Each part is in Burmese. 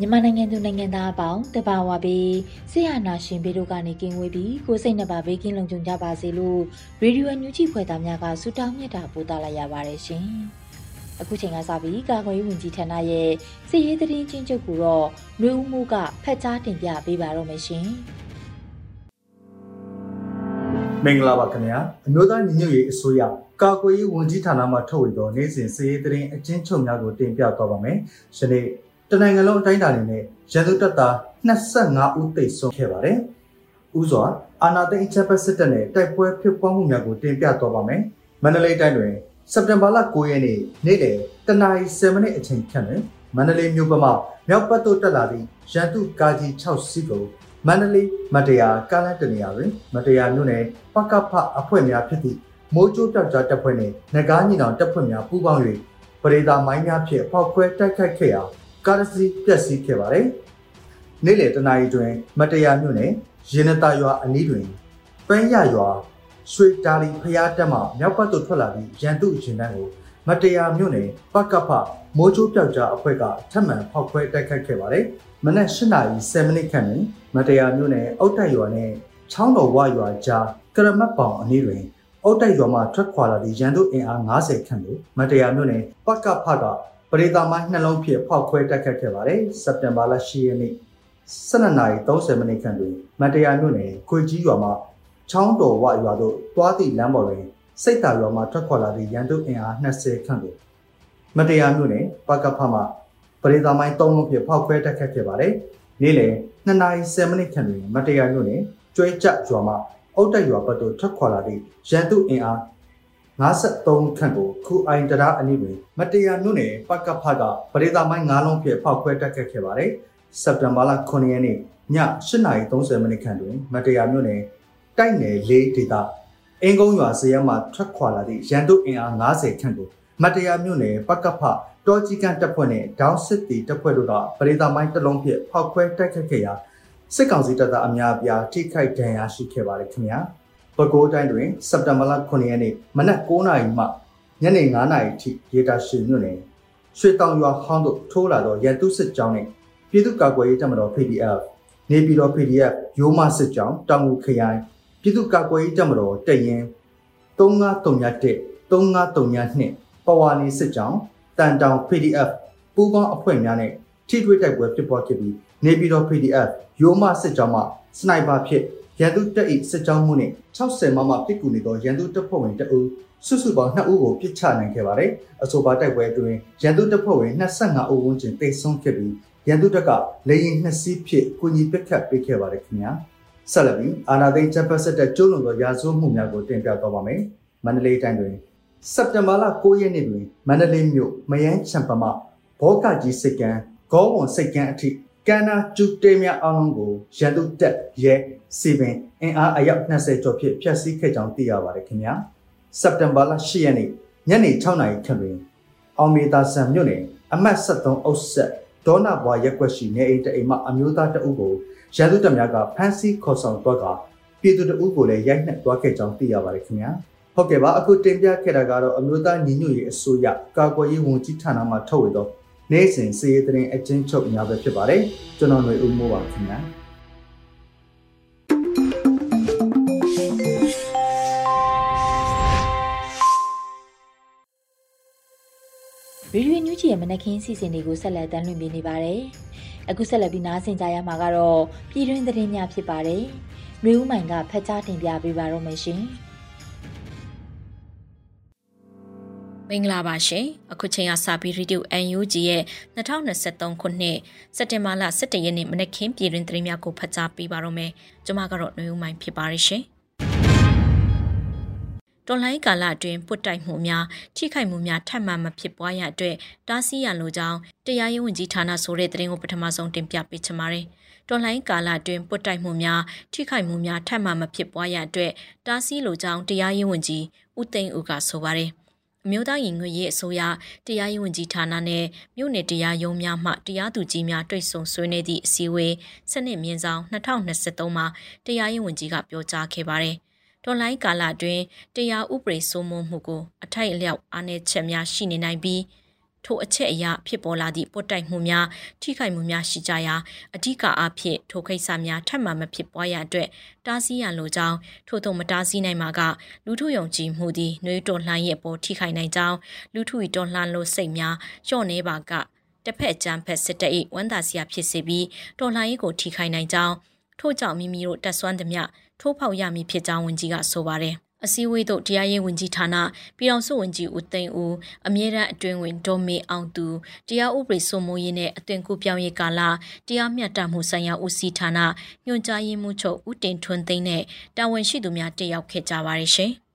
မြန်မာနိုင်ငံသူနိုင်ငံသားအပေါင်းတဘာဝပြီးဆရာနာရှင်ဘေးတို့ကနေကင်းဝေးပြီးကိုစိတ်နှပါဘေးကင်းလုံခြုံကြပါစေလို့ရေဒီယိုညူချီဖွယ်သားများကဆုတောင်းမြတ်တာပို့သလာရပါတယ်ရှင်။အခုချိန်ကစပြီးကာကွယ်ရေးဝန်ကြီးဌာနရဲ့စစ်ရေးသတင်းချင်းချုပ်ကိုတော့မျိုးဦးမှုကဖတ်ကြားတင်ပြပေးပါတော့မယ်ရှင်။ မင်္ဂလာပါခင်ဗျာအမျိုးသားညီညွတ်ရေးအစိုးရကာကွယ်ရေးဝန်ကြီးဌာနမှထုတ်ဝေသောနိုင်စဉ်စည်ရေးသတင်းအချင်းချုပ်များကိုတင်ပြသွားပါမယ်။ယနေ့တနိုင်ငံလုံးအတိုင်းအတာနဲ့ရန်သူတပ်သား25ဦးသိမ်းဆုံးခဲ့ပါတယ်။ဥစွာအာနာသိန်းအချက်ပတ်စစ်တပ်နဲ့တိုက်ပွဲဖြစ်ပွားမှုများကိုတင်ပြသွားပါမယ်။မန္တလေးတိုင်းတွင်စက်တင်ဘာလ9ရက်နေ့နေ့လယ်တနာရီ7မိနစ်အချိန်ခန့်တွင်မန္တလေးမြို့ပမမြောက်ပတ်သို့တက်လာသည့်ရန်သူကာကြီး6စီးကို မန္တလေးမတရားကားလန်းတနေရာတွင်မတရားမြို့နယ်ပကဖအဖွဲ့များဖြစ်သည့်မိုးကြိုးပြောက်ကြားတပ်ဖွဲ့နှင့်ငကားညီနောင်တပ်ဖွဲ့များပူးပေါင်း၍ပရိသာမိုင်းများဖြင့်ဖောက်ခွဲတိုက်ခိုက်ခဲ့ရာကားစီးပျက်စီးခဲ့ပါသည်။နေ့လယ်တနာရီတွင်မတရားမြို့နယ်ရင်းနတာရွာအနီးတွင်ပန်းရရွာရွှေတာလီဖျားတက်မှမြောက်ဘက်သို့ထွက်လာသည့်ရန်သူရင်တန်းကိုမတရားမြို့နယ်ပကဖမိုးချိုးပြောက်ကြားအဖွဲ့ကထပ်မံဖောက်ခွဲတိုက်ခိုက်ခဲ့ပါတယ်။ မနက်၈နာရီ7မိနစ်ခန့်တွင်မတရားမြို့နယ်အုတ်တက်ရွာနှင့်ချောင်းတော်ဝရွာကြားကရမတ်ပောင်အနီးတွင်အုတ်တက်ရွာမှထွက်ခွာလာသည့်ရန်သူအင်အား90ခန့်ကိုမတရားမြို့နယ်ပကဖကပရိသာမိုင်းနှလုံးဖြင့်ဖောက်ခွဲတိုက်ခတ်ခဲ့ပါတယ်။စက်တင်ဘာလ10ရက်နေ့12:30မိနစ်ခန့်တွင်မတရားမြို့နယ်ခွေကြီးရွာမှချောင်းတော်ဝရွာသို့တွားသည့်လမ်းပေါ်တွင်စိတ်တာရွာမှထွက်ခွာလာသည့်ရန်သူအင်အား20ခန့်ကိုမတရားမြို့နယ်ပကဖမှ ပရိသာမိုင်း3လုံးဖြင့်ဖောက်ခွဲတိုက်ခတ်ခဲ့ပါတယ်။နေ့လယ်2:07မိနစ်ခန့်တွင်မတရားမြို့နယ်ကျွဲကြရွာမှအုတ်တက်ရွာဘက်သို့ထွက်ခွာလာသည့်ရန်သူအင်အား53ခန့်ကိုခူအိုင်တရာအနီးတွင်မတရားမြို့နယ်ပကဖကပရိသာမိုင်း9လုံးဖြင့်ဖောက်ခွဲတိုက်ခတ်ခဲ့ပါတယ်။စက်တင်ဘာလ9ရက်နေ့ည8:30မိနစ်ခန့်တွင်မတရားမြို့နယ်တိုက်နယ်၄ဒေသအင်းကုန်းရွာဇရပ်မှထွက်ခွာလာသည့်ရန်သူအင်အား90ခန့်ကို မတရားမြို့နယ်ပကဖတောကြီးကန်တပ်ဖွဲ့နှင့်ဒေါင်းစစ်တီတပ်ဖွဲ့တို့ကပရိသာမိုင်းတစ်လုံးဖြင့်ဖောက်ခွဲတိုက်ခတ်ခဲ့ရာစစ်ကောင်စီတပ်သားအများအပြားထိခိုက်ဒဏ်ရာရှိခဲ့ပါတယ်ခင်ဗျာပဲခူးတိုင်းတွင်စက်တင်ဘာလ9ရက်နေ့မနက်9:00နာရီမှညနေ9:00နာရီထိရေတာရှင်မြို့နယ်ရွှေတောင်ရွာဟောင်းတို့ထိုးလာသောရန်သူစစ်ကြောင်းနှင့်ပြည်သူ့ကာကွယ်ရေးတပ်မတော် PDF နေပြည်တော် PDF ရိုးမစစ်ကြောင်းတောင်ငူခရိုင်ပြည်သူ့ကာကွယ်ရေးတပ်မတော်တပ်ရင်း3931 3932 ပဝါနီစစ်ကြောင်းတန်တောင် PDF ပူးပေါင်းအဖွဲ့များနဲ့ထိတွေ့တိုက်ပွဲဖြစ်ပွားခဲ့ပြီးနေပြည်တော် PDF ရိုးမစစ်ကြောင်းမှစနိုက်ပါဖြစ်ရန်သူတပ်၏စစ်ကြောင်းမှုနှင့်60မမပစ်ကူနေသောရန်သူတပ်ဖွဲ့ဝင်တအူစုစုပေါင်း2ဦးကိုပစ်ချနိုင်ခဲ့ပါတယ်။အဆိုပါတိုက်ပွဲအတွင်းရန်သူတပ်ဖွဲ့ဝင်25ဦးဝန်းကျင်တိတ်ဆုံးခဲ့ပြီးရန်သူတပ်ကလေရင်နှစ်စီးဖြင့်ကုညီပစ်ခတ်ပေးခဲ့ပါတယ်ခင်ဗျာ။ဆက်လက်ပြီးအာနာသိန်းချက်ပတ်ဆက်တဲ့ကျိုးလွန်သောရာဇဝတ်မှုများကိုတင်ပြသွားပါမယ်။မန္တလေးတိုင်းတွင် စက်တင်ဘာလ9ရက်နေ့တွင်မန္တလေးမြို့မယန်းချံပမဘောကကြီးစိတ်ကံဂေါဝန်စိတ်ကံအထိကန္နာကျူတေးများအောင်လုံးကိုရန်သူတက်ရဲစီပင်အင်အားအယောက်20ကျော်ဖြင့်ဖျက်ဆီးခဲ့ကြောင်းသိရပါတယ်ခင်ဗျာစက်တင်ဘာလ10ရက်နေ့ညနေ6နာရီခန့်တွင်အောင်မေတာဆန်မြို့နယ်အမှတ်73အုပ်ဆက်ဒေါနာဘွာရက်ွက်ရှိနေအိမ်တအိမ်မှအမျိုးသားတအုပ်ကိုရန်သူတပ်များကဖမ်းဆီးခေါ်ဆောင်တော့ကပြည်သူတအုပ်ကိုလည်းရိုက်နှက်သွားခဲ့ကြောင်းသိရပါတယ်ခင်ဗျာ ဟုတ်ကဲ့ပါအခုတင်ပြခဲ့တာကတော့အမျိုးသားညီညွတ်ရေးအစိုးရကာကွယ်ရေးဝန်ကြီးဌာနမှထုတ်ဝေသောနေ့စဉ်စီးရီးသတင်းအချင်းချုပ်များပဲဖြစ်ပါတယ်ကျွန်တော်ຫນွေဦးမိုးပါခင်ဗျာရေဒီယိုညူးချီရဲ့မနက်ခင်းစီစဉ်တွေကိုဆက်လက်တင်လွှင့်ပေးနေပါတယ်။အခုဆက်လက်ပြီးနားဆင်ကြရမှာကတော့ပြည်တွင်းသတင်းများဖြစ်ပါတယ်။မျိုးဦးမိုင်ကဖတ်ကြားတင်ပြပေးပါတော့မယ်ရှင်။ မင်္ဂလာပါရှင်အခုချိန်ကစပြီး Radio UNG ရဲ့2023ခုနှစ်စက်တင်ဘာလ17ရက်နေ့မနက်ခင်းပြည်တွင်သတင်းများကိုဖတ်ကြားပေးပါရမယ်ကျွန်မကတော့နှွေဦးမိုင်းဖြစ်ပါရရှင်တော်လိုင်းကာလအတွင်းပုတ်တိုက်မှုများထိခိုက်မှုများထပ်မံမဖြစ်ပွားရအတွက်တားဆီးရလိုကြောင်းတရားရေးဝန်ကြီးဌာနဆိုတဲ့သတင်းကိုပထမဆုံးတင်ပြပေးချင်ပါတယ်တော်လိုင်းကာလအတွင်းပုတ်တိုက်မှုများထိခိုက်မှုများထပ်မံမဖြစ်ပွားရအတွက်တားဆီးလိုကြောင်းတရားရေးဝန်ကြီးဦးသိန်းဦးကဆိုပါတယ်။ အမျိုးသားရင်ငွေရေးအစိုးရတရားရေးဝန်ကြီးဌာနနဲ့မြို့နယ်တရားရုံးများမှတရားသူကြီးများတွေ့ဆုံဆွေးနွေးသည့်အစည်းအဝေးစနစ်မြင်းဆောင်2023မှာတရားရေးဝန်ကြီးကပြောကြားခဲ့ပါတယ်။တော်လိုင်းကာလအတွင်းတရားဥပဒေစိုးမိုးမှုကိုအထိုက်အလျောက်အားနည်းချက်များရှိနေနိုင်ပြီး ထိုအချက်အရာဖြစ်ပေါ်လာသည့်ပုတ်တိုက်မှုများထိခိုက်မှုများရှိကြရာအဓိကအားဖြင့်ထိုကိစ္စများထပ်မံမဖြစ်ပွားရအတွက်တားဆီးရလိုကြောင်းထို့သောမတားဆီးနိုင်မှာကလူထုယုံကြည်မှုသည်နှွေးတော်လှန်ရဲ့ပေါ်ထိခိုက်နိုင်ကြောင်းလူထု၏တော်လှန်လို့စိတ်များလျှော့နေပါကတစ်ဖက်ကြမ်းဖက်စစ်တပ်၏ဝန်တာစရာဖြစ်စေပြီးတော်လှန်ရေးကိုထိခိုက်နိုင်ကြောင်းထို့ကြောင့်မိမိတို့တက်ဆွမ်းသမျှထိုးဖောက်ရမည်ဖြစ်ကြောင်းဝန်ကြီးကဆိုပါတယ် အစည်းအဝေးသို့တရားရေးဝန်ကြီးဌာနပြည်အောင်စုဝန်ကြီးဦးသိန်းဦးအမြဲတမ်းအတွင်းဝင်ဒေါ်မေအောင်သူတရားဥပဒေစိုးမိုးရေးနဲ့အသွင်ကူပြောင်းရေးကာလတရားမျှတမှုဆိုင်ရာဦးစီးဌာနညွှန်ကြားရေးမှူးချုပ်ဦးတင်ထွန်းသိန်းနဲ့တာဝန်ရှိသူများတက်ရောက်ခဲ့ကြပါတယ်ရှင်။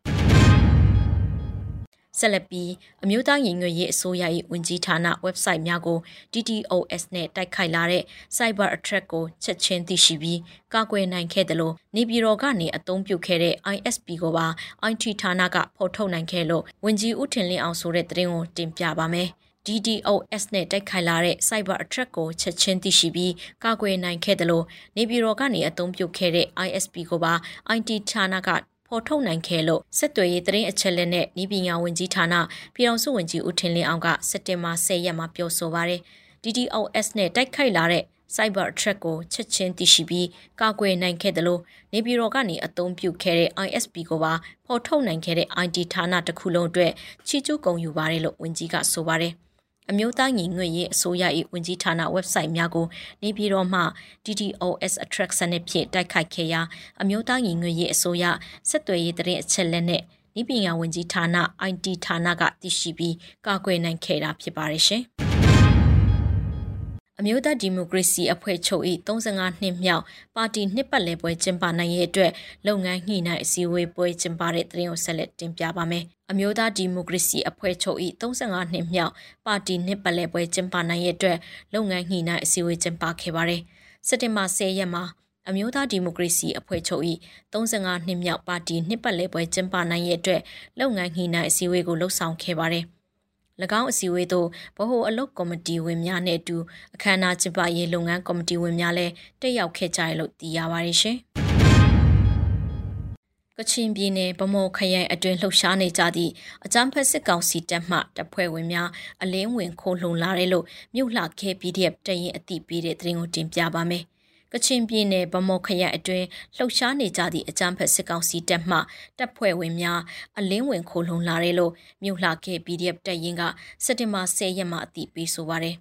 ဆက်လက်ပြီးအမျိုးသားရင်ငွေရေးအစိုးရ၏ဝန်ကြီးဌာန website များကို DDoS နဲ့တိုက်ခိုက်လာတဲ့ cyber attack ကိုချက်ချင်းသိရှိပြီးကာကွယ်နိုင်ခဲ့တယ်လို့နေပြည်တော်ကနေအသုံးပြုခဲ့တဲ့ ISP ကိုပါ IT ဌာနကဖော်ထုတ်နိုင်ခဲ့လို့ဝန်ကြီးဦးထင်လင်းအောင်ဆိုတဲ့သတင်းကိုတင်ပြပါမယ်။ DDoS နဲ့တိုက်ခိုက်လာတဲ့ cyber attack ကိုချက်ချင်းသိရှိပြီးကာကွယ်နိုင်ခဲ့တယ်လို့နေပြည်တော်ကနေအသုံးပြုခဲ့တဲ့ ISP ကိုပါ IT ဌာနက ဖော်ထုတ်နိုင်ခဲ့လို့စစ်တွေရေးသတင်းအချက်လက်နဲ့ဤပညာဝန်ကြီးဌာနပြည်အောင်စုဝန်ကြီးဦးထင်လင်းအောင်ကစက်တင်ဘာ10ရက်မှာပြောဆိုပါရယ် DDoS နဲ့တိုက်ခိုက်လာတဲ့ cyber attack ကိုချက်ချင်းသိရှိပြီးကာကွယ်နိုင်ခဲ့တယ်လို့နေပြည်တော်ကနေအသုံးပြုခဲ့တဲ့ ISP ကိုပါဖော်ထုတ်နိုင်ခဲ့တဲ့ IT ဌာနတစ်ခုလုံးအတွက်ချီးကျူးဂုဏ်ယူပါတယ်လို့ဝန်ကြီးကဆိုပါတယ်။ အမျိုးသားညီညွတ်ရေးအစိုးရ၏ဝန်ကြီးဌာန website များကိုနေပြည်တော်မှ DDoS attraction နဲ့ဖြင့်တိုက်ခိုက်ခဲ့ရာအမျိုးသားညီညွတ်ရေးအစိုးရဆက်သွယ်ရေးတရင်အချက်လက်နဲ့ဤပညာဝန်ကြီးဌာန IT ဌာနကတည်ရှိပြီးကာကွယ်နိုင်ခဲ့တာဖြစ်ပါတယ်ရှင်။ အမျိုးသားဒီမိုကရေစီအဖွဲ့ချုပ်၏35နှစ်မြောက်ပါတီနှစ်ပတ်လည်ပွဲကျင်းပနိုင်ရဲ့အတွက်လုပ်ငန်းညှိနှိုင်းအစည်းအဝေးပွဲကျင်းပတဲ့သတင်းကိုဆက်လက်တင်ပြပါမယ်။အမျိုးသားဒီမိုကရေစီအဖွဲ့ချုပ်၏35နှစ်မြောက်ပါတီနှစ်ပတ်လည်ပွဲကျင်းပနိုင်ရဲ့အတွက်လုပ်ငန်းညှိနှိုင်းအစည်းအဝေးကျင်းပခဲ့ပါတယ်။စက်တင်ဘာ10ရက်မှာအမျိုးသားဒီမိုကရေစီအဖွဲ့ချုပ်၏35နှစ်မြောက်ပါတီနှစ်ပတ်လည်ပွဲကျင်းပနိုင်ရဲ့အတွက်လုပ်ငန်းညှိနှိုင်းအစည်းအဝေးကိုလှုပ်ဆောင်ခဲ့ပါတယ်။၎ င်းအစည်းအဝေးသို့ဗဟိုအလုပ်ကော်မတီဝင်များနဲ့အတူအခမ်းအနားကျင်းပရေးလုပ်ငန်းကော်မတီဝင်များလည်းတက်ရောက်ခဲ့ကြရလို့သိရပါတယ်ရှင်။ကချင်ပြည်နယ်ဗမော်ခရိုင်အတွင်းလှုပ်ရှားနေကြသည့်အကြမ်းဖက်စစ်ကောင်စီတပ်မှတပ်ဖွဲ့ဝင်များအလင်းဝင်ခိုးလှုံလာတယ်လို့မြို့လှခဲ PDF တရင်အသိပေးတဲ့သတင်းကိုတင်ပြပါမယ်။ ကချင်ပြည်နယ်ဗမော်ခရိုင်အတွင်းလှုပ်ရှားနေကြသည့်အကြမ်းဖက်စစ်ကောင်စီတပ်မှတပ်ဖွဲ့ဝင်များအလင်းဝင်ခိုလုံလာတယ်လို့မြို့လှခဲ့ PDF တပ်ရင်းကစက်တင်ဘာ10ရက်မှာအသိပေးဆိုပါတယ်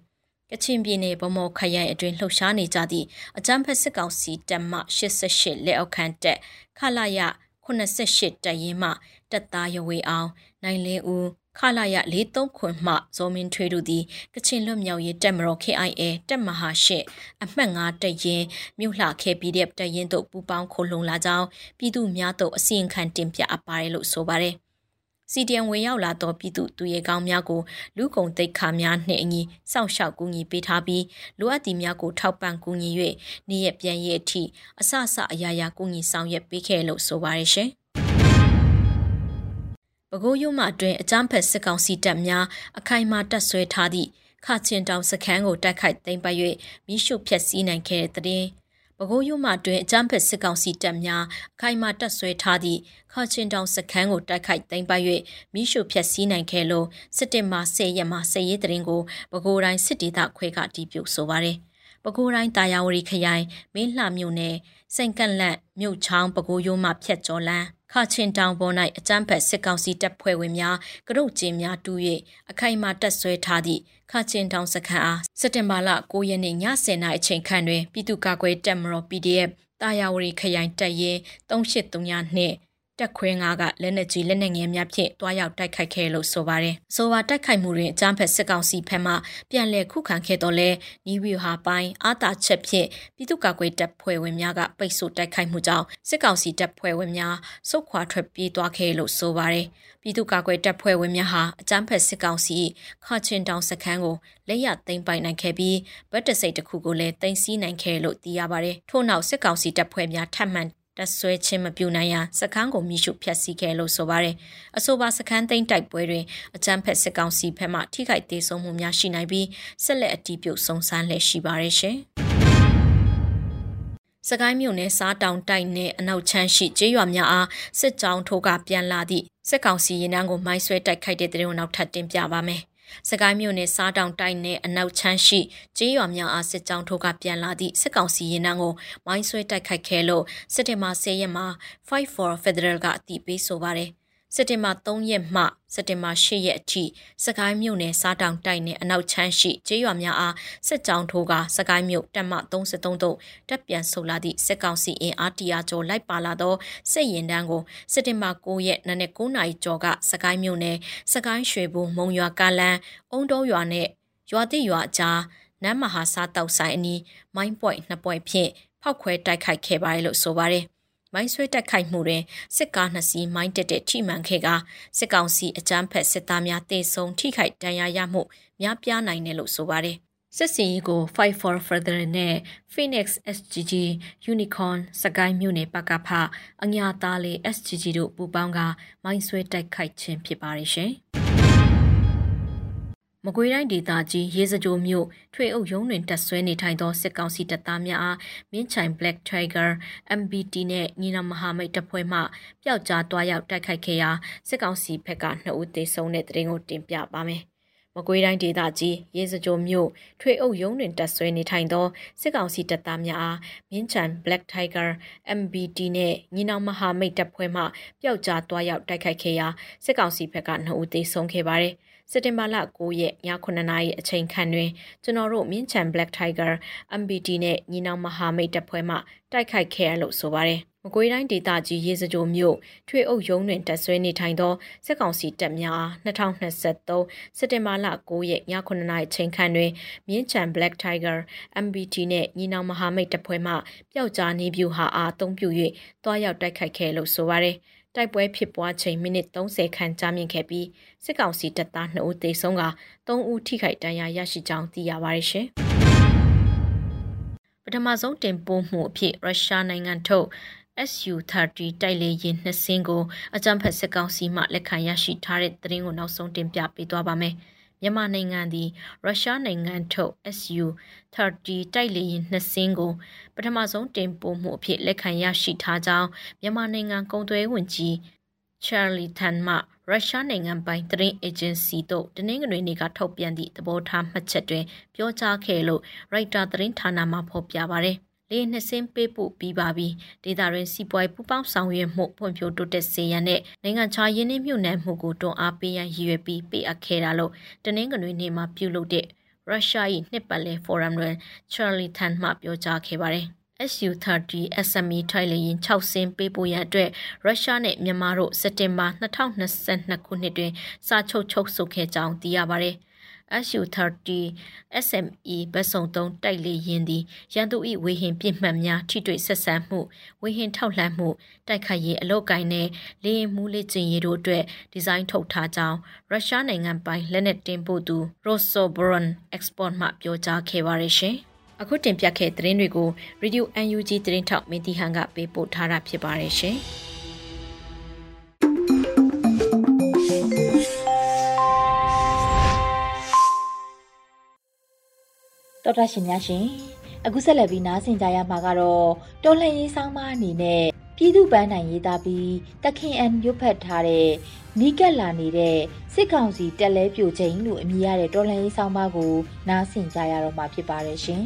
ကချင်ပြည်နယ်ဗမော်ခရိုင်အတွင်းလှုပ်ရှားနေကြသည့်အကြမ်းဖက်စစ်ကောင်စီတပ်မှ88လက်အောက်ခံတပ်ခလာရ88တပ်ရင်းမှတပ်သားရဝေအောင်နိုင်လင်းဦး ခလာရ43ခွန်မှဇော်မင်းထွေးတို့သည်ကချင်လွတ်မြောက်ရေးတပ်မတော် KIA တပ်မဟာရှစ်အမှတ်9တပ်ရင်းမြို့လှခဲ PDF တပ်ရင်းတို့ပူးပေါင်းခိုလုံလာကြောင်းပြည်သူများတို့အစီရင်ခံတင်ပြအပ်ပါတယ်လို့ဆိုပါတယ်။ CDN ဝင်ရောက်လာသောပြည်သူသူရဲကောင်းများကိုလူကုံတိတ်ခါများနှင့်အညီစောင့်ရှောက်ကူညီပေးထားပြီးလိုအပ်သည့်များကိုထောက်ပံ့ကူညီ၍နေရပြန်ရည်အထိအဆအဆအရာရာကူညီဆောင်ရွက်ပေးခဲ့လို့ဆိုပါရရှင်။ ပဲခူးရုံမှအတွင်အကြမ်းဖက်စစ်ကောင်စီတပ်များအခိုင်အမာတပ်ဆွဲထားသည့်ခါချင်းတောင်စခန်းကိုတိုက်ခိုက်သိမ်းပိုက်၍မိရှုဖျက်ဆီးနိုင်ခဲ့တဲ့တဲ့ပဲခူးရုံမှအတွင်အကြမ်းဖက်စစ်ကောင်စီတပ်များအခိုင်အမာတပ်ဆွဲထားသည့်ခါချင်းတောင်စခန်းကိုတိုက်ခိုက်သိမ်းပိုက်၍မိရှုဖျက်ဆီးနိုင်ခဲ့လို့စစ်တင်မှာ10ရက်မှာစစ်ရေးတရင်ကိုပဲခူးတိုင်းစစ်ဒေသခွဲကတီးပြုတ်ဆိုပါတယ်ပဲခူးတိုင်းတာယာဝတီခရိုင်မင်းလှမြို့နယ်စိန်ကန့်လန့်မြို့ချောင်းပဲခူးရိုးမှဖြတ်ကျော်လန်း ခါချင်းတောင်ပေါ်၌အကြမ်းဖက်စစ်ကောင်စီတပ်ဖွဲ့ဝင်များကရုတ်ကျင်းများတူ၍အခိုင်အမာတပ်ဆွဲထားသည့်ခါချင်းတောင်စခန်းအားစက်တင်ဘာလ9ရက်နေ့ည10:00နာရီအချိန်ခန့်တွင်ပြည်သူ့ကာကွယ်တပ်မတော် PDF တာယာဝတီခရိုင်တပ်ရင်း3839နှင့် တက်ခွဲငါကလက်နက်ကြီးလက်နက်ငယ်များဖြင့်တွားရောက်တိုက်ခိုက်ခဲ့လို့ဆိုပါတယ်။ဆိုပါတိုက်ခိုက်မှုတွင်အကြမ်းဖက်စစ်ကောင်စီဖက်မှပြန်လည်ခုခံခဲ့တော့လဲနီးဝီဟာပိုင်းအာတာချက်ဖြင့်ပြည်သူ့ကာကွယ်တပ်ဖွဲ့ဝင်များကပိတ်ဆို့တိုက်ခိုက်မှုကြောင့်စစ်ကောင်စီတပ်ဖွဲ့ဝင်များစုခွာထွက်ပြေးသွားခဲ့လို့ဆိုပါတယ်။ပြည်သူ့ကာကွယ်တပ်ဖွဲ့ဝင်များဟာအကြမ်းဖက်စစ်ကောင်စီခါချင်းတောင်စခန်းကိုလက်ရသိမ်းပိုင်နိုင်ခဲ့ပြီးဗတ်တစိတ်တစ်ခုကိုလည်းသိမ်းဆည်းနိုင်ခဲ့လို့သိရပါတယ်။ထို့နောက်စစ်ကောင်စီတပ်ဖွဲ့များထပ်မံ တက်ဆွဲခြင်းမပြုနိုင်ရန်စခန်းကိုမိရှုဖျက်ဆီးခဲ့လို့ဆိုပါတယ်။အဆိုပါစခန်းသိမ်းတိုက်ပွဲတွင်အကြမ်းဖက်စစ်ကောင်စီဘက်မှထိခိုက်ဒေဆုံးမှုများရှိနိုင်ပြီးဆက်လက်အတီးပြုတ်ဆုံးဆန်းလက်ရှိပါတယ်ရှင်။စကိုင်းမြို့နယ်စားတောင်တိုက်နယ်အနောက်ချမ်းရှိကျေးရွာများအားစစ်ကြောင်းထိုးကပြန်လာသည့်စစ်ကောင်စီရင်နှန်းကိုမိုင်းဆွဲတိုက်ခိုက်တဲ့တဲ့ရင်နောက်ထပ်တင်ပြပါမယ်။ စကိုင်းမြို့နယ်စားတောင်တိုက်နယ်အနောက်ချမ်းရှိကျေးရွာများအားစစ်ကြောင်းထိုးကပြန်လာသည့်စစ်ကောင်စီရင်နှန်းကိုမိုင်းဆွဲတိုက်ခိုက်ခဲ့လို့စစ်တင်မာ10ရက်မှာ5 for Federal ကအတိပေးဆိုပါတယ် စက်တင်ဘာ3ရက်မှစက်တင်ဘာ8ရက်အထိစကိုင်းမြို့နယ်စားတောင်တိုက်နယ်အနောက်ချမ်းရှိကျေးရွာများအားစစ်ကြောင်းထိုးကစကိုင်းမြို့တပ်မ33တို့တပ်ပြန်ဆုတ်လာသည့်စစ်ကောင်စီအင်အားတရာကျော်လိုက်ပါလာသောစစ်ရင်တန်းကိုစက်တင်ဘာ9ရက်နနက်9နာရီကျော်ကစကိုင်းမြို့နယ်စကိုင်းရွှေဘုံမုံရွာကလန်အုံတောရွာနဲ့ရွာတိရွာကြားနမ်းမဟာစားတောက်ဆိုင်အနီးမိုင်းပွိုင်နှစ်ပွိုင်ဖြင့်ဖောက်ခွဲတိုက်ခိုက်ခဲ့ပါတယ်လို့ဆိုပါတယ်။ မိုင်းဆွဲတက်ခိုက်မှုတွင်စစ်ကားနှစ်စီးမိုင်းတက်တဲ့ထိမှန်ခဲ့ကစစ်ကောင်စီအကြမ်းဖက်စစ်သားများတေဆုံးထိခိုက်ဒဏ်ရာရမှုများပြားနိုင်တယ်လို့ဆိုပါတယ်စစ်စီကို Fight for Further နဲ့ Phoenix SGG Unicorn စကိုင်းမြို့နယ်ပကဖအညာသားလေး SGG တို့ပူးပေါင်းကမိုင်းဆွဲတိုက်ခိုက်ခြင်းဖြစ်ပါတယ်ရှင်။ မကွေးတိုင်းဒေသကြီးရေစကြိုမြို့ထွေအုပ်ရုံးတွင်တက်ဆွဲနေထိုင်သောစစ်ကောင်စီတပ်သားများအားမင်းချိုင် Black Tiger MBT နဲ့ညီနောင်မဟာမိတ်တပ်ဖွဲ့မှပျောက်ကြားတွားရောက်တိုက်ခိုက်ခဲ့ရာစစ်ကောင်စီဘက်က2ဦးသေဆုံးတဲ့တဲ့ရင်ကိုတင်ပြပါမယ်။မကွေးတိုင်းဒေသကြီးရေစကြိုမြို့ထွေအုပ်ရုံးတွင်တက်ဆွဲနေထိုင်သောစစ်ကောင်စီတပ်သားများအားမင်းချန် Black Tiger MBT နဲ့ညီနောင်မဟာမိတ်တပ်ဖွဲ့မှပျောက်ကြားတွားရောက်တိုက်ခိုက်ခဲ့ရာစစ်ကောင်စီဘက်က2ဦးသေဆုံးခဲ့ပါတယ်။ စက်တင်ဘာလ9ရက်ည9နာရီအချိန်ခန့်တွင်ကျွန်တော်တို့မြင်းချံ Black Tiger MBT နဲ့ညီနောင်မဟာမိတ်တပ်ဖွဲ့မှတိုက်ခိုက်ခဲ့ရလို့ဆိုပါတယ်။မကွေးတိုင်းဒေသကြီးရေစကြိုမြို့ထွေအုပ်ရုံးတွင်တက်ဆွဲနေထိုင်သောစစ်ကောင်စီတပ်များ2023စက်တင်ဘာလ9ရက်ည9နာရီအချိန်ခန့်တွင်မြင်းချံ Black Tiger MBT နဲ့ညီနောင်မဟာမိတ်တပ်ဖွဲ့မှပျောက်ကြားနေပြူဟာအားအုံပြု၍တွားရောက်တိုက်ခိုက်ခဲ့လို့ဆိုပါတယ်။ တိုက်ပွဲဖြစ်ပွားချိန်မိနစ်30ခန့်ကြာမြင့်ခဲ့ပြီးစစ်ကောင်စီတပ်သား2ဦးသေဆုံးက3ဦးထိခိုက်ဒဏ်ရာရရှိကြောင်းသိရပါတယ်ရှင်။ပထမဆုံးတင်ပို့မှုအဖြစ်ရုရှားနိုင်ငံထုတ် SU-30 တိုက်လေယာဉ်နှစ်စင်းကိုအကြမ်းဖက်စစ်ကောင်စီမှလက်ခံရရှိထားတဲ့သတင်းကိုနောက်ဆုံးတင်ပြပေးသွားပါမယ်။ မြန်မာနိုင်ငံသည်ရုရှားနိုင်ငံထုတ် SU-30 တိုက်လေယာဉ်နှစ်စင်းကို ပထမဆုံးတင်ပို့မှုအဖြစ်လက်ခံရရှိထားကြောင်းမြန်မာနိုင်ငံကုန်သွယ်ဝင်ကြီးချာလီထန်မှရုရှားနိုင်ငံပိုင်သတင်းအေဂျင်စီတို့တနင်္ဂနွေနေ့ကထုတ်ပြန်သည့်သဘောထားမှတ်ချက်တွင် ပြောကြားခဲ့လို့ရိုက်တာသတင်းဌာနမှဖော်ပြပါရယ်။ လေနှစ်စင်းပေးပို့ပြီးပါပြီဒေတာရင်းစီပွားရေးပူပေါင်းဆောင်ရွက်မှုဖွံ့ဖြိုးတိုးတက်စေရန်နဲ့နိုင်ငံခြားယင်းနှိမ့်မြုပ်နှံမှုကိုတွန်းအားပေးရန်ရည်ရွယ်ပြီးပေးအပ်ခဲ့တာလို့တနင်္ဂနွေနေ့မှာပြုလုပ်တဲ့ရုရှား၏နှစ်ပတ်လည်ဖိုရမ်တွင်ချာလီထန်မှပြောကြားခဲ့ပါတယ် SU-30 SME ထိုင်လရင်6စင်းပေးပို့ရန်အတွက်ရုရှားနဲ့မြန်မာတို့စက်တင်ဘာ2022ခုနှစ်တွင်စာချုပ်ချုပ်ဆိုခဲ့ကြောင်းသိရပါတယ်။ SU-30 SME ဗတ်စုံသုံးတိုက်လေယာဉ်သည်ရန်သူ၏ဝေဟင်ပြစ်မှတ်များထိတွေ့ဆက်ဆံမှုဝေဟင်ထောက်လှမ်းမှုတိုက်ခိုက်ရေးအလုပ်ကိုင်းနဲ့လေယာဉ်မှုလေ့ကျင့်ရေးတို့အတွက်ဒီဇိုင်းထုတ်ထားကြောင်းရုရှားနိုင်ငံပိုင်လက်နက်တင်ပို့သူ Rosobron Export မှပြောကြားခဲ့ပါရရှင်။အခုတင်ပြခဲ့တဲ့သတင်းတွေကို Radio UNG သတင်းထောက်မင်းတီဟန်ကပေးပို့ထားတာဖြစ်ပါတယ်ရှင်။ တော်တာရှင်များရှင်အခုဆက်လက်ပြီးနားဆင်ကြရမှာကတော့တော်လှန်ရေးဆောင်မအနေနဲ့ပြည်သူ့ပန်းနိုင်ရေးသားပြီးတခင်အန်ရွတ်ဖက်ထားတဲ့နီးကပ်လာနေတဲ့စစ်ကောင်စီတက်လဲပြိုချိန်လို့အမည်ရတဲ့တော်လှန်ရေးဆောင်မကိုနားဆင်ကြရတော့မှာဖြစ်ပါတယ်ရှင်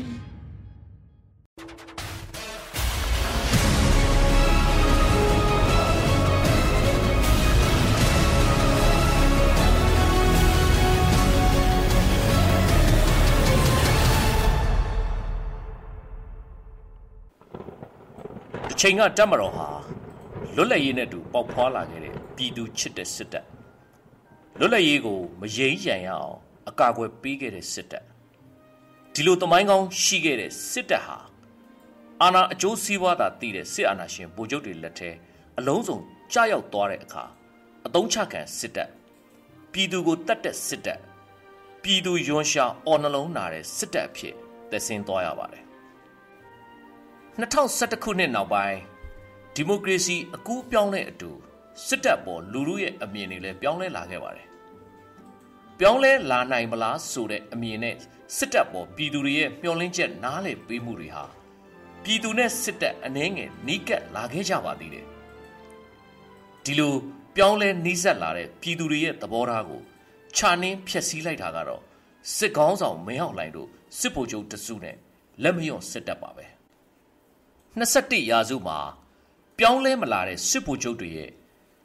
ချိန်ကတက်မတော်ဟာလွတ်လပ်ရေးနဲ့တူပေါက်ဖွာလာခဲ့တဲ့ပြည်သူချစ်တဲ့စစ်တပ်လွတ်လပ်ရေးကိုမယိမ့်ရန်ရအောင်အကာအကွယ်ပေးခဲ့တဲ့စစ်တပ်ဒီလိုသမိုင်းကောင်းရှိခဲ့တဲ့စစ်တပ်ဟာအာဏာအကျိုးစီးပွားသာတည်တဲ့စစ်အာဏာရှင်ဗိုလ်ချုပ်တွေလက်ထဲအလုံးစုံကြားရောက်သွားတဲ့အခါအတုံးချခံစစ်တပ်ပြည်သူကိုတတ်တဲ့စစ်တပ်ပြည်သူယွန်းရှာအော်နှလုံးနာတဲ့စစ်တပ်အဖြစ်သက်ဆင်းသွားရပါတယ် 2011ခုနှစ်နောက်ပိုင်းဒီမိုကရေစီအကူးပြောင်းတဲ့အတူစစ်တပ်ပေါ်လူလူရဲ့အမြင်တွေလည်းပြောင်းလဲလာခဲ့ပါတယ်ပြောင်းလဲလာနိုင်မလားဆိုတဲ့အမြင်နဲ့စစ်တပ်ပေါ်ပြည်သူတွေရဲ့မျှော်လင့်ချက်နားလည်ပေးမှုတွေဟာပြည်သူနဲ့စစ်တပ်အနှဲငယ်နှီးကပ်လာခဲ့ကြပါသေးတယ်ဒီလိုပြောင်းလဲနှီးဆက်လာတဲ့ပြည်သူတွေရဲ့သဘောထားကိုခြာနှင်းဖျက်ဆီးလိုက်တာကတော့စစ်ကောင်းဆောင်မင်းအောင်လှိုင်တို့စစ်ဗိုလ်ချုပ်တစုနဲ့လက်မလျော့စစ်တပ်ပါပဲ 21ရာစုမှာပြောင်းလဲမလာတဲ့စစ်ဗိုလ်ချုပ်တွေရဲ့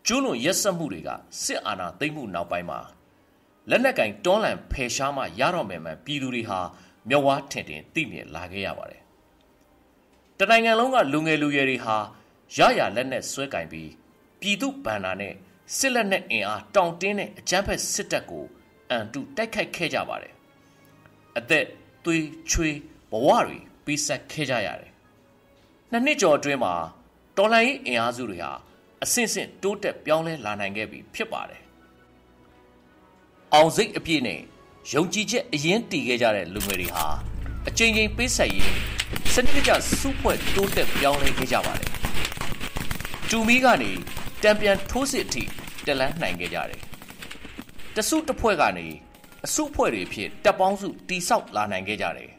ကျူးလွန်ရက်စက်မှုတွေကစစ်အာဏာသိမ်းမှုနောက်ပိုင်းမှာလက်နက်ကင်တွန်းလှန်ဖယ်ရှားမှရတော့မယ်မှန်ပြည်သူတွေဟာမျက်ဝါးထင်ထင်သိမြင်လာခဲ့ရပါတယ်တနိုင်ငံလုံးကလူငယ်လူရွယ်တွေဟာရရလက်နဲ့ဆွဲကင်ပြီးပြည်သူဗန္နာနဲ့စစ်လက်နဲ့အင်အားတောင့်တင်းတဲ့အကြမ်းဖက်စစ်တပ်ကိုအန်တုတိုက်ခိုက်ခဲ့ကြပါတယ်အသက်သွေးချွေးဘဝတွေပေးဆက်ခဲ့ကြရတယ် နှစ်နှစ်ကျော်အတွင်းမှာတော်လိုင်းအင်အားစုတွေဟာအဆင့်ဆင့်တိုးတက်ပြောင်းလဲလာနိုင်ခဲ့ပြီဖြစ်ပါတယ်အောင်စိတ်အပြည့်နဲ့ယုံကြည်ချက်အရင်တည်ခဲ့ကြတဲ့လူငယ်တွေဟာအချိန်ချင်းပေးဆက်ရင်းစနစ်တကျစုဖွဲ့တိုးတက်ပြောင်းလဲခဲ့ကြပါတယ်တူမီကနေတံပြန်ထိုးစစ်အထိတက်လန်းနိုင်ခဲ့ကြတယ်တစုတစ်ဖွဲ့ကနေအစုဖွဲ့တွေဖြစ်တပ်ပေါင်းစုတိဆောက်လာနိုင်ခဲ့ကြတယ်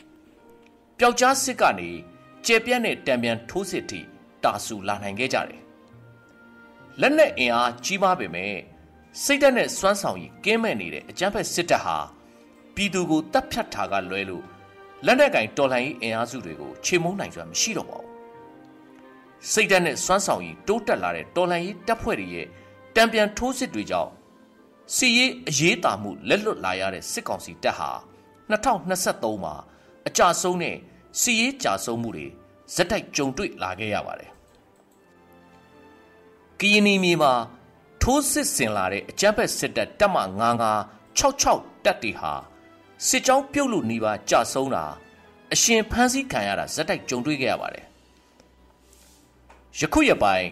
ပျောက်ကြားစစ်ကနေ ကျေပြန့်တဲ့တံပြန်ထိုးစစ်ထိတာဆူလာနိုင်ခဲ့ကြတယ်လက်နက်အင်အားကြီးမားပေမဲ့စိတ်ဓာတ်နဲ့စွမ်းဆောင်ရည်ကင်းမဲ့နေတဲ့အကြမ်းဖက်စစ်တပ်ဟာပြည်သူကိုတပ်ဖြတ်တာကလွဲလို့လက်နက်ကင်တော်လှန်ရေးအင်အားစုတွေကိုခြေမုံနိုင်စွာမရှိတော့ပါဘူးစိတ်ဓာတ်နဲ့စွမ်းဆောင်ရည်တိုးတက်လာတဲ့တော်လှန်ရေးတပ်ဖွဲ့တွေရဲ့တံပြန်ထိုးစစ်တွေကြောင့်စီရေးအရေးတာမှုလက်လွတ်လာရတဲ့စစ်ကောင်စီတပ်ဟာ2023မှာအကြဆုံးနဲ့ စီရေးကြာဆုံးမှုတွေဇက်တိုက်ကြုံတွေ့လာခဲ့ရပါတယ်ကီယနီမြေမှာထိုးစစ်ဆင်လာတဲ့အကြမ်းဖက်စစ်တပ်တပ်မ9966တပ်တွေဟာစစ်ကြောင်းပြုတ်လို့နေပါကြဆုံးတာအရှင်ဖမ်းဆီးခံရတာဇက်တိုက်ကြုံတွေ့ခဲ့ရပါတယ်ယခုရပိုင်း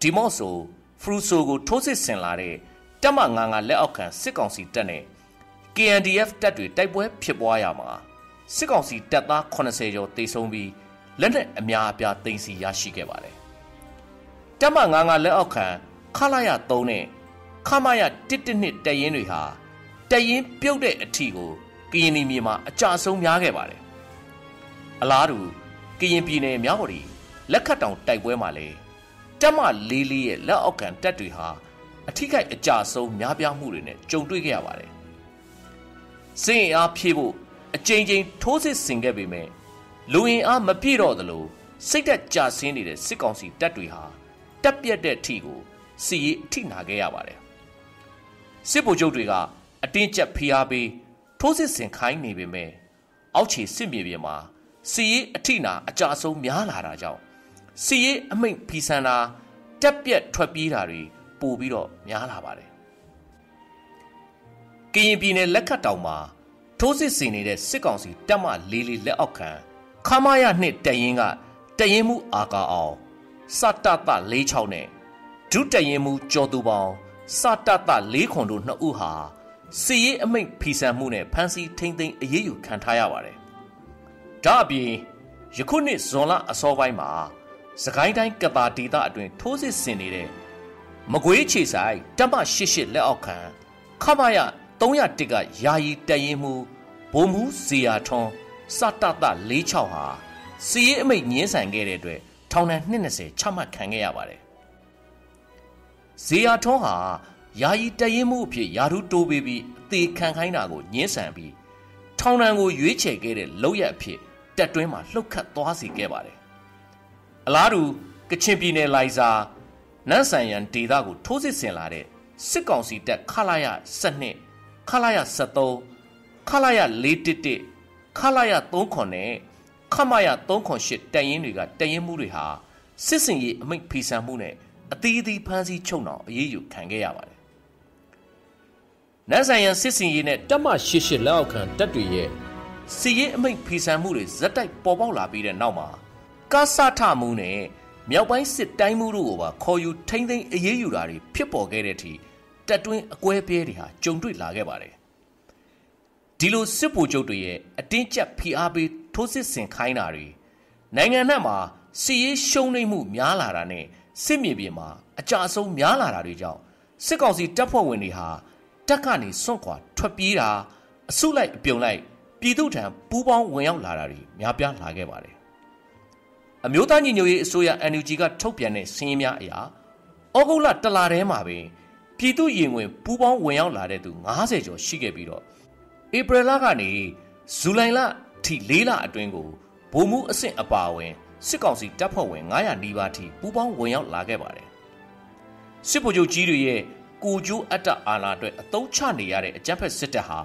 ဒီမော့ဆိုဖရူဆိုကိုထိုးစစ်ဆင်လာတဲ့တပ်မ99လက်အောက်ခံစစ်ကောင်စီတပ်နဲ့ KNDF တပ်တွေတိုက်ပွဲဖြစ်ပွားရမှာ စစ်ကောင်စီတပ်သား80ကျော်တေဆုံးပြီးလက်နက်အများအပြားတင်စီရရှိခဲ့ပါတယ်တပ်မ99လက်အောက်ခံခလာရ3နဲ့ခမရ112တရင်တွေဟာတရင်ပြုတ်တဲ့အထီကိုကရင်ပြည်မြေမှာအကြဆုံးများခဲ့ပါတယ်အလားတူကရင်ပြည်နယ်မြောက်ပေါ်လက်ခတ်တောင်တိုက်ပွဲမှာလည်းတက်မလေးလေးရဲ့လက်အောက်ခံတပ်တွေဟာအထိကိအကြဆုံးများပြားမှုတွေနဲ့ကြုံတွေ့ခဲ့ရပါတယ်စင်အားဖြည့်ဖို့ အကြိမ်ကြိမ်ထိုးစစ်ဆင်ခဲ့ပေမဲ့လူရင်အားမပြည့်တော့သလိုစိတ်သက်ကြဆင်းနေတဲ့စစ်ကောင်စီတပ်တွေဟာတက်ပြက်တဲ့အထီကိုစီရေးအထိနာခဲ့ရပါတယ်စစ်ဗိုလ်ချုပ်တွေကအတင်းကျပ်ဖိအားပေးထိုးစစ်ဆင်ခိုင်းနေပေမဲ့အောက်ခြေစစ်မြေပြင်မှာစီရေးအထိနာအကြဆုံးများလာတာကြောင့်စီရေးအမိန့်ဖီဆန်တာတက်ပြက်ထွက်ပြေးတာတွေပို့ပြီးတော့များလာပါတယ်ကရင်ပြည်နယ်လက်ခတ်တောင်မှာ ထိုးစစ်ဆင်နေတဲ့စစ်ကောင်စီတပ်မလေးလေးလက်အောက်ခံခမာရနှစ်တရင်ကတရင်မှုအာကာအောင်စတတ46နဲ့ဒုတရင်မှုကျော်သူပေါင်းစတတ4ခွန်တို့နှစ်ဦးဟာစီရေးအမိန့်ဖီဆန်မှုနဲ့ဖမ်းဆီးထိမ့်သိမ်းအရေးယူခံထားရပါတယ်။ဒါအပြင်ယခုနှစ်ဇွန်လအစောပိုင်းမှာစကိုင်းတိုင်းကတာဒေသအတွင်းထိုးစစ်ဆင်နေတဲ့မကွေးခြေဆိုင်တပ်မ88လက်အောက်ခံခမရ 301ကယာယီတရင်မှုဘုံမှုဇေယာထွန်းစတတ46ဟာစီရေးအမိတ်ညင်းဆန်ခဲ့တဲ့အတွက်ထောင်ဒဏ်220ချမှတ်ခံခဲ့ရပါတယ်။ဇေယာထွန်းဟာယာယီတရင်မှုအဖြစ်ယာရုတိုးပေးပြီးအသေးခံခိုင်းတာကိုညင်းဆန်ပြီးထောင်ဒဏ်ကိုရွေးချယ်ခဲ့တဲ့လောက်ရအဖြစ်တက်တွင်းမှာလှုပ်ခတ်သွားစေခဲ့ပါတယ်။အလားတူကချင်ပြည်နယ်လိုင်ဇာနန်းဆန်ရန်ဒေသကိုထိုးစစ်ဆင်လာတဲ့စစ်ကောင်စီတပ်ခလာရ7 ခလာရ73ခလာရ411ခလာရ39နဲ့ခမရ308တရင်တွေကတရင်မှုတွေဟာစစ်စင်ရေးအမိန့်ဖီဆန်မှုနဲ့အသီးသီးဖမ်းဆီးချုပ်နှောင်အရေးယူခံခဲ့ရပါတယ်။နတ်ဆိုင်ရန်စစ်စင်ရေးနဲ့တပ်မရှစ်ရှစ်လက်အောက်ခံတပ်တွေရဲ့စီရေးအမိန့်ဖီဆန်မှုတွေဇက်တိုက်ပေါ်ပေါက်လာပြီးတဲ့နောက်မှာကာစထမှုနဲ့မြောက်ပိုင်းစစ်တိုင်းမှုတို့ကိုပါခေါ်ယူထိမ့်သိမ်းအရေးယူတာတွေဖြစ်ပေါ်ခဲ့တဲ့အထိ တက်တွင်းအကွဲပြဲတွေဟာကြုံတွေ့လာခဲ့ပါတယ်ဒီလိုစစ်ဗိုလ်ချုပ်တွေရဲ့အတင်းကျပ်ဖိအားပေးထိုးစစ်ဆင်ခိုင်းတာတွေနိုင်ငံနဲ့မှာစီရေးရှုံးနိမ့်မှုများလာတာနဲ့စစ်မြေပြင်မှာအကြအဆုံးများလာတာတွေကြောင့်စစ်ကောင်စီတပ်ဖွဲ့ဝင်တွေဟာတက်ကနေစွန့်ခွာထွက်ပြေးတာအစုလိုက်အပြုံလိုက်ပြည်သူထံပူးပေါင်းဝင်ရောက်လာတာတွေများပြားလာခဲ့ပါတယ်အမျိုးသားညီညွတ်ရေးအစိုးရ NUG ကထုတ်ပြန်တဲ့စည်းရင်းများအရာဩဂုတ်လတလထဲမှာပင် ပြည်သူရင်ဝင်ပူးပေါင်းဝင်ရောက်လာတဲ့သူ90ကျော်ရှိခဲ့ပြီးတော့ဧပြီလကနေဇူလိုင်လထိ၄လအတွင်းကိုဗိုလ်မှူးအဆင့်အပါအဝင်စစ်ကောင်စီတပ်ဖွဲ့ဝင်900နီးပါးထိပူးပေါင်းဝင်ရောက်လာခဲ့ပါတယ်စစ်ဗိုလ်ချုပ်ကြီးတွေရဲ့ကိုကျိုးအတ္တအာဏာအတွက်အသုံးချနေရတဲ့အကြမ်းဖက်စစ်တပ်ဟာ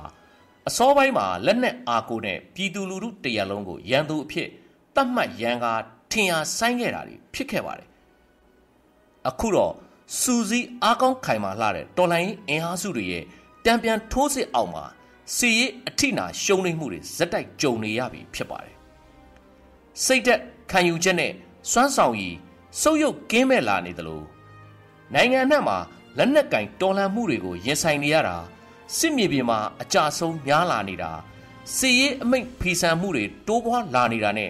အစောပိုင်းမှာလက်နက်အားကိုနဲ့ပြည်သူလူထုတရလုံးကိုရန်သူအဖြစ်တတ်မှတ်ရန်ကားထင်ရှားဆိုင်ခဲ့တာတွေဖြစ်ခဲ့ပါတယ်အခုတော့ စူစီအားကောင်းခိုင်မာလှတဲ့တော်လိုင်းအင်အားစုတွေရဲ့တံပြန်ထိုးစစ်အောက်မှာစီရေးအထိနာရှုံးနိမ့်မှုတွေဇက်တိုက်ကြုံနေရပြီဖြစ်ပါတယ်စိတ်သက်ခံယူချက်နဲ့စွမ်းဆောင်ရည်စုပ်ယုပ်ကင်းမဲ့လာနေသလိုနိုင်ငံအနှံ့မှာလက်နက်ကင်တော်လှန်မှုတွေကိုရင်ဆိုင်နေရတာစစ်မြေပြင်မှာအကြဆုံးများလာနေတာစီရေးအမိတ်ဖီဆန်မှုတွေတိုးပွားလာနေတာနဲ့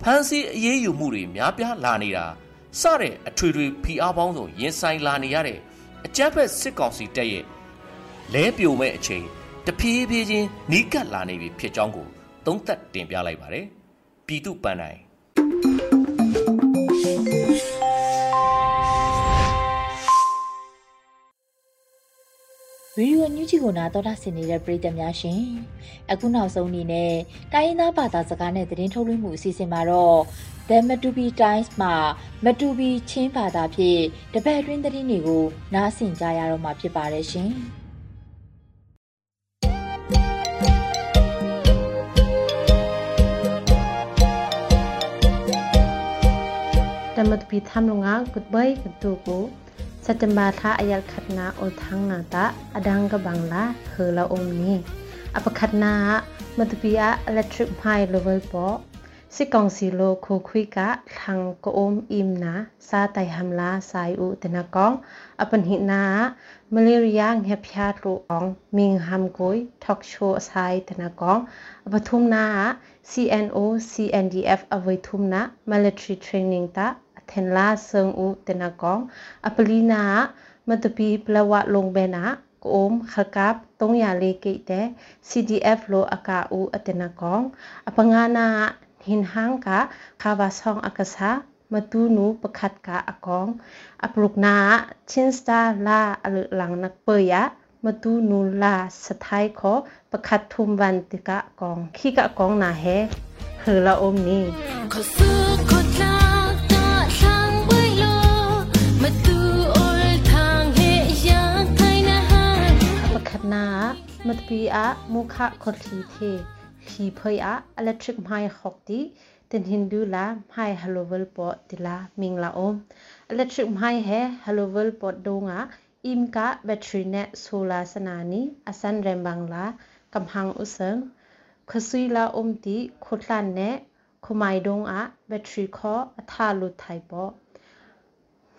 ဖမ်းဆီးအရေးယူမှုတွေများပြားလာနေတာ စတဲ့အထွေထွေဖိအားပေါင်းစုံရင်ဆိုင်လာနေရတဲ့အကြမ်းဖက်စစ်ကောင်စီတပ်ရဲ့လဲပြိုမဲ့အချိန်တဖြည်းဖြည်းချင်းနီးကပ်လာနေပြီဖြစ်ကြောင်းကိုသုံးသပ်တင်ပြလိုက်ပါတယ်ပြည်သူပန်းတိုင်းဗီဒီယိုညူးချီကိုနာတော်တာဆင်နေတဲ့ပရိသတ်များရှင်အခုနောက်ဆုံးအနေနဲ့တိုင်းရင်းသားဘာသာစကားနဲ့သတင်းထုတ်လွှင့်မှုအစီအစဉ်မှာတော့ The Matubi Times မှာ Matubi ချင်းဘာသာဖြင့်တပတ်အတွင်းသတင်းတွေကိုနားဆင်ကြရတော့မှာဖြစ်ပါတယ်ရှင်တမတ်ပီသမ်လုံငါဂုတ်ဘိုင်ကတူကို September tha ayal khatna ol thang na ta adang ka bangla hela om ni apakhatna matpia electric high level po စစ်ကောင်စီလိုခိုခွိကထံကိုအုံအင် နာစာတိုင်ဟမ်လာဆိုင်ဦးတနကောင်အပန်ဟိနာမလေးရီယာငှက်ဖျားလိုအောင်မင်းဟမ်ကိုထောက်ရှိုအဆိုင်တနကောင်အပထုမနာ CNO CNDF အဝိထုမနာ military training တာထင်လာဆုံဦးတနကောင်အပလီနာမတပီပလဝလုံဘေနာကိုမခကပ်တုံးရလေးကိတဲ့ CDF လိုအကာဦးအတနကောင်အပငါနာဟင်ဟန်ကာခါဝါဆောင်အကစားမတူနူပခတ်ကာအကောင်အပရုကနာချင်းစတာလာအလလန်နက်ပယမတူနူ လာစထိုင်ခောပခတ်ထုံဝန်တိကကောင်ခိကကောင်နာဟဲဟေလာအုံနီနာမတပီအမုခခေါထီသေးခီဖွေအ electric မိုင်ခေါတီတင်ဟင်ဒူလာမိုင်ဟလိုဝဲလ်ပေါ်တီလာမ င်လာအုံ electric မိုင်ဟဲဟလိုဝဲလ်ပေါ်ဒိုငါ im ka battery net solar sanani asan rembang la kamhang usang khusui la umti khotlan ne khumai dong a battery kho atha lu thai po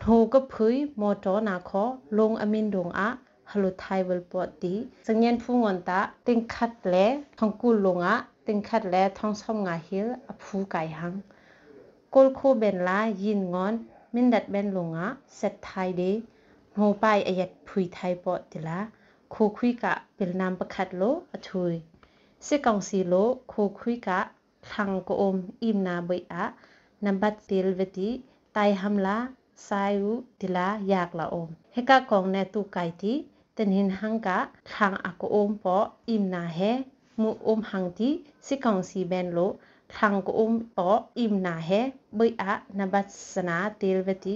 tho ka phui motor na kho long amin dong a ဟလုထိုင်ဝလပတိစငန်ဖူငွန်တာတင်ခတ်လေထောင်ကူလုံငါတင်ခတ်လေထောင်ဆောင်ငါဟိလအဖူကိုင်ဟန်ကိုလခိုဘန်လာယင်ငွန်မင်ဒတ်ဘန်လုံငါဆက်ထိုင်ဒီဟိုပိုင်အယက်ဖွိထိုင်ပတိလာခိုခွိကပိလနမ်ပခတ်လိုအထွေစစ်ကောင်စီလိုခိုခွိကထံကိုအုံအင်နာဘိအနံပါတ်တီလဝတိတိုင်ဟမ်လာဆိုင်ဦးဒီ แต่นินหังกะทางอักโอมปออิมนาเฮมูอมหังทีสิกองสีแบนโลทางกอมปออิมนาเฮเบยอะนบัสนาเตลเวติ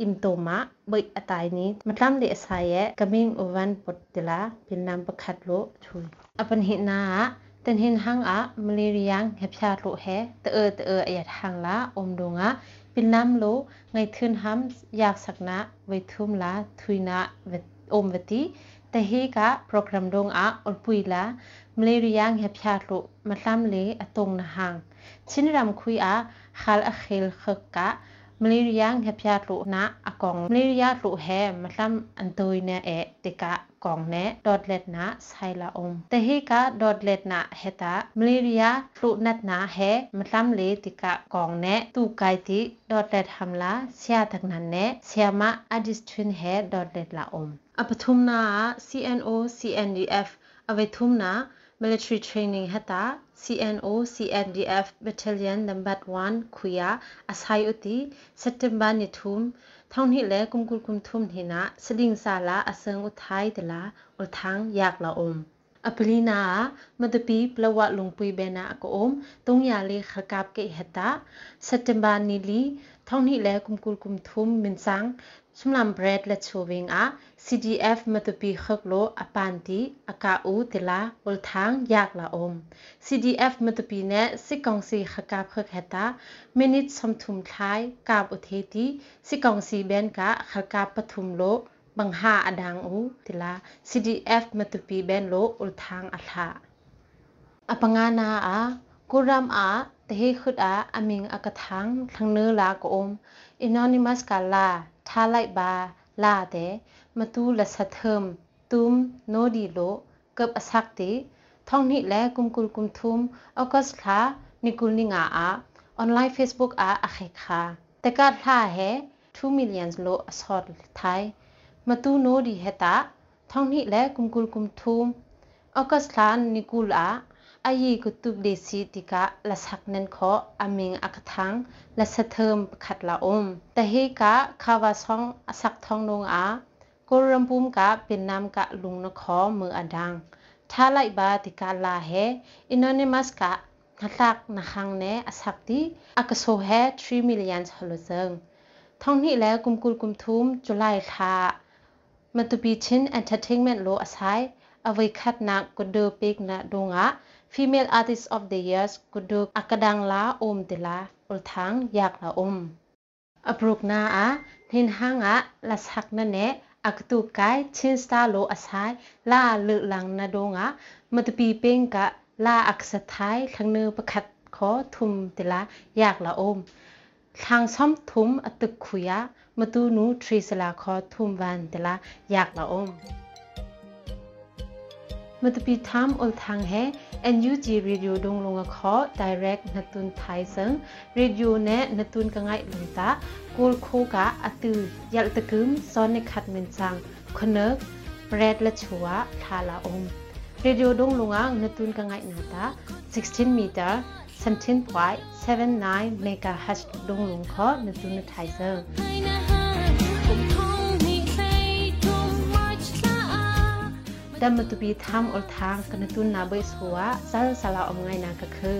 อิมโตมะเบยอตายนี้มาทำเลสายะกมิงอวันปดตลาเป็นนามประคัดโลถุยอปันเหนาอะตันเห็นหังอะมเลเรียงแฮพยาโลแฮตเออตเอออยาทางละอมดงอะเป็นน้ำโลไงทืนห้ำอยากสักนะไวทุ่มละทุยนะเวต อมวติแต่เฮกะโปรแกรมดงอาอลปุยละมเลริยังเฮพยาลุมาตามเลอตรงนะหังชินรำคุยอาคาลอเคลขกะ မလေးရီးယားငှက်ပြလို့နာအကောင်မလေးရီးယားလို့ဟဲမလမ်အန်တိုိနဲအဲတေကာကောင်နဲ့ .let နာဆိုင်လာအုံးတဟေကာ .let နာဟေတာမလေးရီးယားလို့နတ်နာဟဲမလမ်လေတေကာကောင်နဲ့သူကိုက်တီ .let ဟမ်လာဆရာတကနန်နဲ့ဆရာမအဒစ်ထွင်းဟဲ .let လာအုံးအပထုမနာ CNO CNDF အဝေထုမနာ military training hata CNO CNDF battalion number 1 khuya asai uti september ni thum thong hi le kumkul kum thum hi na siling sala asang uthai tala ul thang yak la om apelina madapi plawa lungpui bena ko om tongya le khakap ke hata september ni li thong hi le kumkul kum thum min sang ชุมลำเบรดและชูวิงอา CDF มาตุปีขกโลอปานตีอากาอูติลาบลทางยากละอม CDF มาตุปีเนสิกองสีขกาบขกเฮตามินิตสมทุมท้ายกาบอุเทตีสิกองสีเบนกะขกาบปทุมโลบังหาอดังอูติลา CDF มาตุปีเบนโลอุลทางอัลาอปังานาอากุรามอาตเฮขุดอาอมิงอากะทังทังเนื้อลากอม anonymous ကလာထားလိုက်ပါလာတဲ့မတူလဆထမ်ตุมโนดีโลกับอสักติท่องนี่แลกุมกุลกุมทุมออกัสลานิกุลนิงาอาออนไลน์ Facebook อาอเคคาแต่กาดลาเฮ2 million โลอสอดไทยมาตูโนดีเฮตาท่องนี่แลกุมกุลกุมทุมออกัสลานิกุลอา อายีกุตุบเดซีติกะละสักนันขออามิงอักทังละสะเทิมขัดละอมแต่เฮกะคาวาซองอสักทองนงอากุรัมปุมกะเป็นนาม Female Artist of the Year กุดุกอากดังลาอุมเดลาอุลทังอยากละอุมอปรุกนาอะนินหังอะลัสักนันเนอักตุกายชินสตาโลอาศัยลาเลือหลังนาดงอะมัตปีเป็งกะลาอักสท้ายทังเนือประคัดขอทุมเดลาอยากละอุมทางซ้อมทุมอตึกขุยะมาตูนูทรีสลาขอทุมวันเดลาอยากละอุม matpi tham ol thang he NUG radio dong longa kho direct natun thai sang radio ne natun ka ngai luta kol kho ka atu yal takum son ne khat min sang khonak red la chua thala om radio dong longa natun ka ngai nata 16 meter 17.79 megahertz dong long kho natun thai sang ดัมตุปีทำอลทางกันตุนนาเบสหัวซาลสาลาอมไงนาก็คือ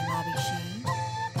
်ပါပြီရှင်။